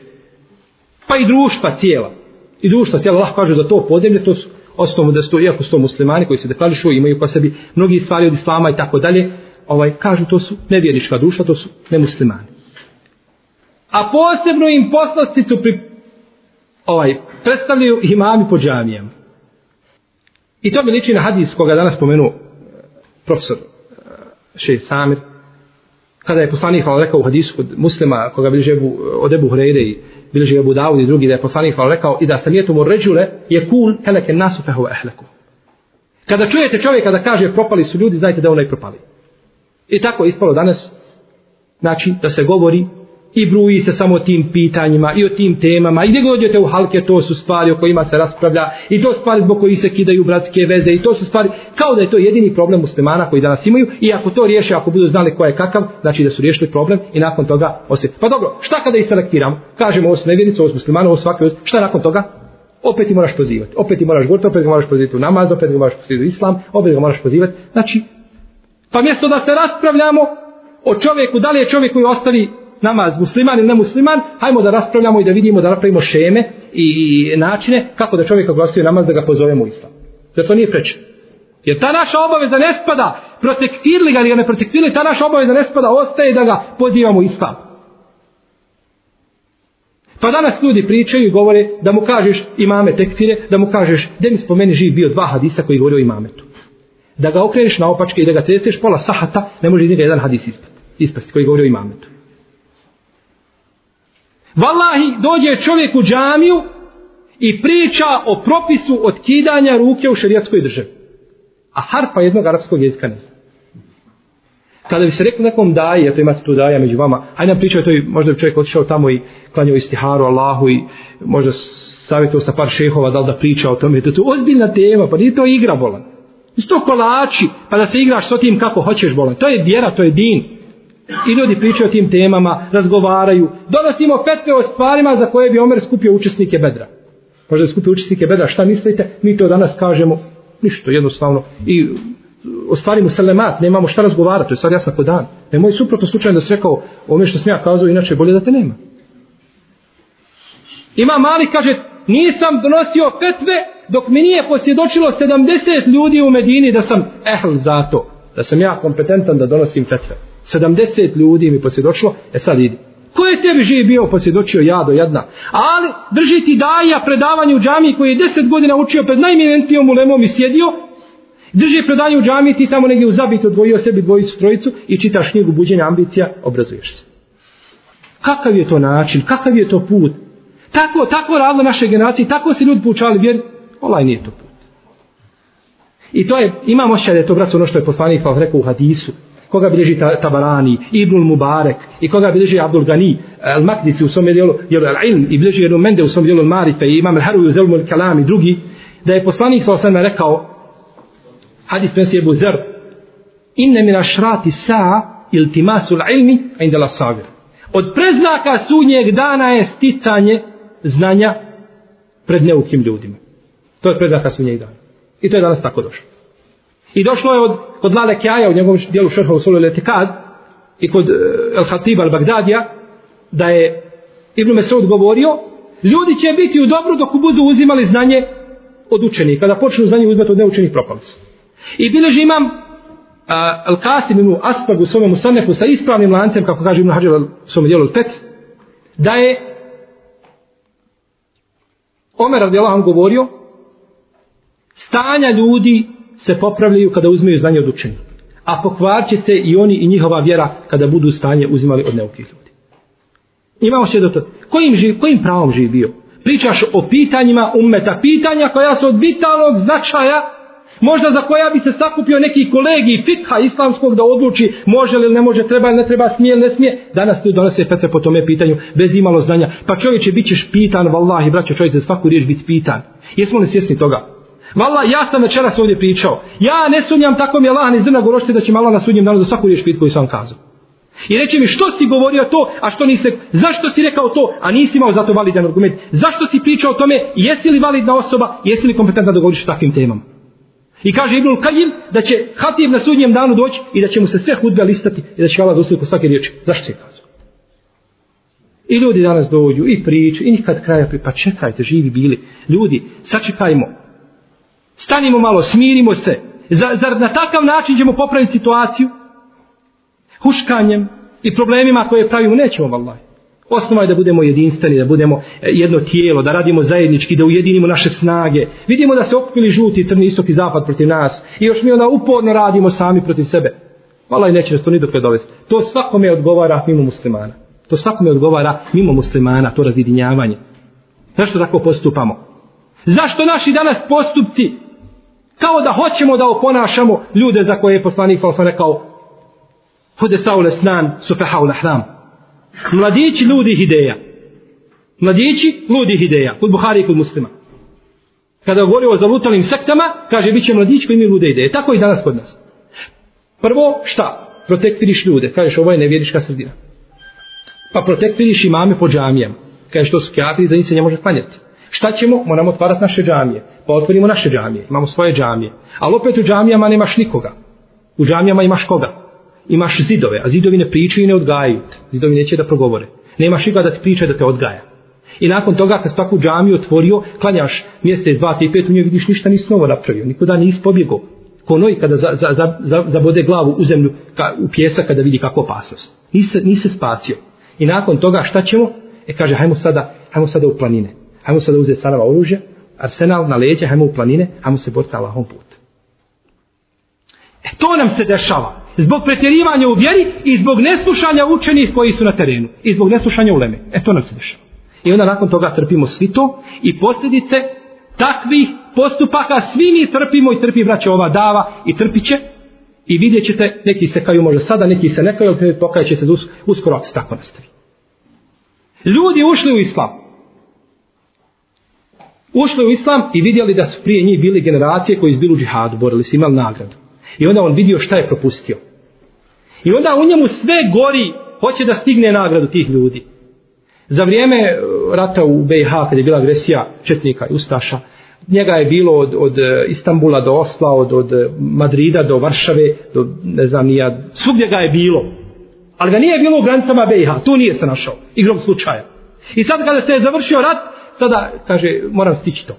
pa i društva cijela. I društva cijela, Allah kaže za to podemlje, to su osnovu da sto, iako su to muslimani koji se deklarišu, imaju po sebi mnogi stvari od islama i tako dalje, ovaj, kažu to su nevjernička duša, to su nemuslimani. A posebno im poslasticu pri, ovaj, predstavljaju imami po džamijama. I to mi liči na hadis koga danas spomenuo eh, profesor eh, Šej Samir, kada je poslanik hvala rekao u hadisu kod muslima koga bilježe Ebu, eh, od Ebu Hrejde i bilježe Ebu Dawud i drugi da je poslanik hvala rekao i da sam jetom u ređule je kul heleke nasu fehu ehleku. Kada čujete čovjeka da kaže propali su ljudi, znajte da onaj propali. I tako je ispalo danas, znači da se govori i bruji se samo tim pitanjima i o tim temama. I gdje god u halke to su stvari o kojima se raspravlja i to stvari zbog kojih se kidaju bratske veze i to su stvari kao da je to jedini problem muslimana koji danas imaju i ako to riješe ako budu znali ko je kakav znači da su riješili problem i nakon toga osjeti. pa dobro šta kada ih selektiramo? Kažemo ovo su nevjernicu ovo su muslimani ovo svaki šta nakon toga? Opet ti moraš pozivati opet ti moraš govoriti opet ga moraš pozivati u namaz opet ga moraš pozivati u islam opet ga moraš pozivati znači pa mjesto da se raspravljamo o čovjeku da li je čovjek koji ostavi namaz musliman ili nemusliman, hajmo da raspravljamo i da vidimo da napravimo šeme i, i načine kako da čovjek oglasio namaz da ga pozovemo u islam. Jer to nije preče. Jer ta naša obaveza ne spada, protektirli ga ili ga ne protektirli, ta naša obaveza ne spada, ostaje da ga pozivamo u islam. Pa danas ljudi pričaju i govore da mu kažeš imame tekfire, da mu kažeš, gdje mi spomeni živ bio dva hadisa koji govori o imametu. Da ga okreneš na opačke i da ga treseš pola sahata, ne može iz njega jedan hadis ispati, ispasti koji govori o imametu. Wallahi, dođe čovjek u džamiju i priča o propisu otkidanja ruke u šerijatskoj državi. A harpa jednog arapskog jezika ne zna. Kada bi se rekao nekom daji, eto imate tu daja među vama, hajde nam pričaj, to i možda bi čovjek otišao tamo i klanjao istiharu Allahu i možda savjetovao sa par šehova da li da priča o tome. To je ozbiljna tema, pa nije to igra bolan. Isto kolači, pa da se igraš s tim kako hoćeš bolan. To je vjera, to je din. I ljudi pričaju o tim temama, razgovaraju. Donosimo petve o stvarima za koje bi Omer skupio učesnike bedra. Možda je skupio učesnike bedra, šta mislite? Mi to danas kažemo, ništa, jednostavno. I e, ostvarimo selemat, nemamo šta razgovarati, to je stvar jasna po dan. Ne moj suprotno slučajno da se rekao ome što sam ja kazao, inače bolje da te nema. Ima mali, kaže, nisam donosio petve dok mi nije posvjedočilo 70 ljudi u Medini da sam ehl za to. Da sam ja kompetentan da donosim petve. 70 ljudi mi posvjedočilo, e sad idi. Ko je tebi živ bio posvjedočio ja do jedna? Ali drži ti daja predavanje u džamiji koji je 10 godina učio pred najminentijom ulemom i sjedio, drži predavanje u džamiji, ti tamo negdje u zabit odvojio sebi dvojicu, trojicu i čitaš knjigu buđenja ambicija, obrazuješ se. Kakav je to način, kakav je to put? Tako, tako radilo naše generacije, tako se ljudi poučali vjeri, olaj nije to put. I to je, imamo ošćaj da je to, braco, ono što je poslanik rekao u hadisu, koga bilježi Tabarani, Ibnul Mubarek i koga bilježi Abdul Gani, Al-Makdisi u svom dijelu, jel Al-Ilm i bilježi Ibn Mende u svom dijelu Al-Marife i Imam Al-Haru u Zelmu Al-Kalam i drugi, da je poslanik sa osam rekao, hadis prenosi Ebu Zer, inne min ašrati sa iltimasul ilmi a indela sagir. Od preznaka sunnjeg dana je sticanje znanja pred neukim ljudima. To je preznaka sunnjeg dana. I to je danas tako došlo. I došlo je od, od Lale Kjaja u njegovom dijelu šerha u Sulu Letikad i kod eh, El Hatiba al Bagdadija da je Ibn Mesud govorio ljudi će biti u dobru dok budu uzimali znanje od učenika. Kada počnu znanje uzmati od neučenih propali. I bileži imam eh, uh, El Qasim ibn Aspag u svome Musanefu sa ispravnim lancem, kako kaže Ibn Hađar u svome dijelu Fet, da je Omer radijalahu govorio stanja ljudi se popravljaju kada uzmeju znanje od učenja. A pokvarće se i oni i njihova vjera kada budu stanje uzimali od neukih ljudi. Imamo še do to. Kojim, živ, kojim pravom živ bio? Pričaš o pitanjima ummeta. Pitanja koja su od vitalnog značaja Možda za koja bi se sakupio neki kolegi fikha islamskog da odluči može li ne može, treba ili ne treba, smije ili ne smije. Danas tu donose fetve po tome pitanju bez imalo znanja. Pa čovječe, bit ćeš pitan, vallahi, braćo, čovjek za svaku riječ biti pitan. Jesmo li svjesni toga? Vala, ja sam večeras ovdje pričao. Ja ne sunjam tako mi Allah ni zrna gorošce da će malo na sudnjem danu za svaku riješ pit koju sam kazao. I reći mi što si govorio to, a što niste, zašto si rekao to, a nisi imao za to validan argument. Zašto si pričao o tome, jesi li validna osoba, jesi li kompetentna da govoriš o takvim temama. I kaže Ibnul Kajim da će Hatib na sudnjem danu doći i da će mu se sve hudbe listati i da će Allah zaustiti po svake riječi. Zašto si je kazao? I ljudi danas dođu i priču i nikad kraja pri... Pa čekajte, živi bili. Ljudi, sačekajmo. Stanimo malo, smirimo se. Zar, zar na takav način ćemo popraviti situaciju? Huškanjem i problemima koje pravimo nećemo, vallaj. Osnova je da budemo jedinstveni, da budemo e, jedno tijelo, da radimo zajednički, da ujedinimo naše snage. Vidimo da se okupili žuti, crni, istok i zapad protiv nas. I još mi onda uporno radimo sami protiv sebe. Vala i neće nas to ni dokle dovesti. To svakome odgovara mimo muslimana. To svakome odgovara mimo muslimana, to razjedinjavanje. Zašto tako postupamo? Zašto naši danas postupci kao da hoćemo da oponašamo ljude za koje je poslanik sam rekao Hude saule snan sufeha ul ahram. Mladići ljudi ideja. Mladići ljudi ideja. Kod Buhari i kod muslima. Kada govori o zalutalim sektama, kaže bit će mladić koji imaju lude ideje. Tako i danas kod nas. Prvo, šta? Protektiriš ljude. Kažeš, ovo je nevjerička sredina. Pa protektiriš imame po džamijama. Kažeš, to su kjatri, za njih se ne može klanjati. Šta ćemo? Moramo otvarati naše džamije. Pa otvorimo naše džamije. Imamo svoje džamije. Ali opet u džamijama nemaš nikoga. U džamijama imaš koga? Imaš zidove, a zidovi ne pričaju i ne odgajaju. Zidovi neće da progovore. Nemaš nikoga da ti priča da te odgaja. I nakon toga kad si takvu džamiju otvorio, klanjaš mjesec, dva, tri, pet, u njoj vidiš ništa nisi novo napravio. nikuda nisi pobjegao. Ko noj kada za, za, za, za, zabode glavu u zemlju, ka, u pjesak kada vidi kakva opasnost. Nisi, nisi spasio. I nakon toga šta ćemo? E kaže, hajmo sada, hajmo sada u planine. Hajmo sada uzeti sarava oružja, arsenal na leđe, hajmo u planine, hajmo se boriti Allahom put. E to nam se dešava. Zbog pretjerivanja u vjeri i zbog neslušanja učenih koji su na terenu. I zbog neslušanja uleme. E to nam se dešava. I onda nakon toga trpimo svi to i posljedice takvih postupaka svi mi trpimo i trpi braća ova dava i trpit će i vidjet ćete neki se kaju možda sada, neki se nekaju, ali pokaje će se uskoro ako se tako nastavi. Ljudi ušli u islam. Ušli u islam i vidjeli da su prije njih bili generacije koji su bili u džihadu, borili su imali nagradu. I onda on vidio šta je propustio. I onda u njemu sve gori, hoće da stigne nagradu tih ljudi. Za vrijeme e, rata u BiH, kad je bila agresija Četnika i Ustaša, njega je bilo od, od e, Istambula do Osla, od, od e, Madrida do Varšave, do ne znam nija, svugdje ga je bilo. Ali ga nije bilo u granicama BiH, tu nije se našao, igrom slučaja. I sad kada se je završio rat, sada kaže, moram stići to.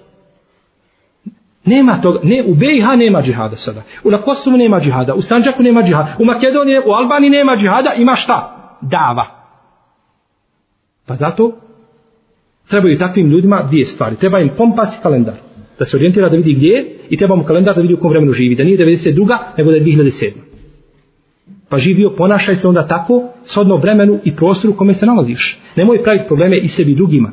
Nema toga, ne, u BiH nema džihada sada. U na Kosovu nema džihada, u Sanđaku nema džihada, u Makedoniji, u Albaniji nema džihada, ima šta? Dava. Pa zato trebaju takvim ljudima dvije stvari. Treba im kompas i kalendar. Da se orijentira da vidi gdje je i treba mu kalendar da vidi u kom vremenu živi. Da nije 92. nego da je 2007. Pa živio, ponašaj se onda tako, shodno vremenu i prostoru u kome se nalaziš. Nemoj praviti probleme i sebi drugima.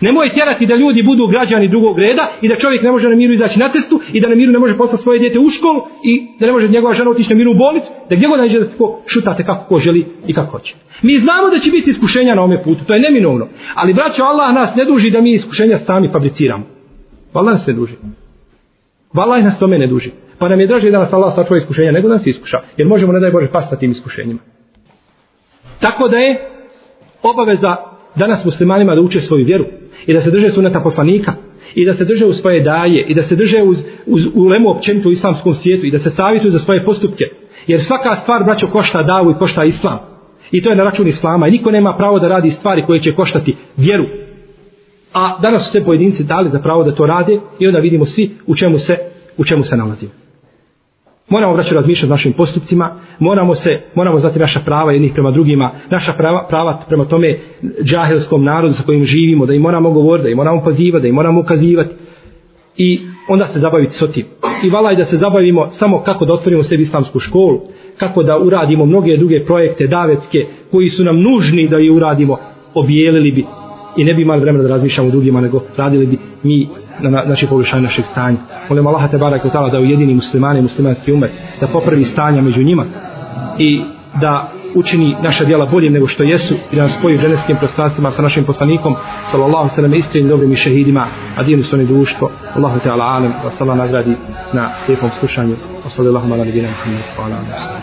Nemoj tjerati da ljudi budu građani drugog reda i da čovjek ne može na miru izaći na cestu i da na miru ne može poslati svoje dijete u školu i da ne može njegova žena otići na miru u bolnicu, da gdje god nađe da tako šutate kako ko želi i kako hoće. Mi znamo da će biti iskušenja na ome putu, to je neminovno. Ali braćo Allah nas ne duži da mi iskušenja sami fabriciramo. Allah nas ne duži. Allah nas tome ne duži. Pa nam je draže da nas Allah sačuva iskušenja nego da nas iskuša. Jer možemo, ne daj Bože, pasti tim iskušenjima. Tako da je obaveza danas muslimanima da uče svoju vjeru i da se drže suneta poslanika i da se drže u svoje daje i da se drže uz, uz ulemu općenitu u islamskom svijetu i da se savjetuju za svoje postupke. Jer svaka stvar, braćo, košta davu i košta islam. I to je na račun islama. I niko nema pravo da radi stvari koje će koštati vjeru. A danas su se pojedinci dali za pravo da to rade i onda vidimo svi u čemu se, u čemu se nalazimo. Moramo vraćati razmišljati našim postupcima, moramo se, moramo znati naša prava jednih prema drugima, naša prava, prava prema tome džahilskom narodu sa kojim živimo, da im moramo govoriti, da im moramo pozivati, da im moramo ukazivati. I onda se zabaviti s tim. I valaj da se zabavimo samo kako da otvorimo sebi islamsku školu, kako da uradimo mnoge druge projekte davetske koji su nam nužni da je uradimo, obijelili bi i ne bi imali vremena da razmišljamo drugima, nego radili bi mi na, na znači poboljšanje našeg stanja. Molim Allaha te barak da ujedini muslimane i muslimanski umet, da popravi stanja među njima i da učini naša djela boljim nego što jesu i da nas spoji u ženevskim prostranstvima sa našim poslanikom sallallahu sallam iskrenim dobrim i šehidima a dijeli su oni društvo. Allahu te ala alim wa nagradi na lijepom slušanju. Wa sallallahu ala nebina Muhammed wa ala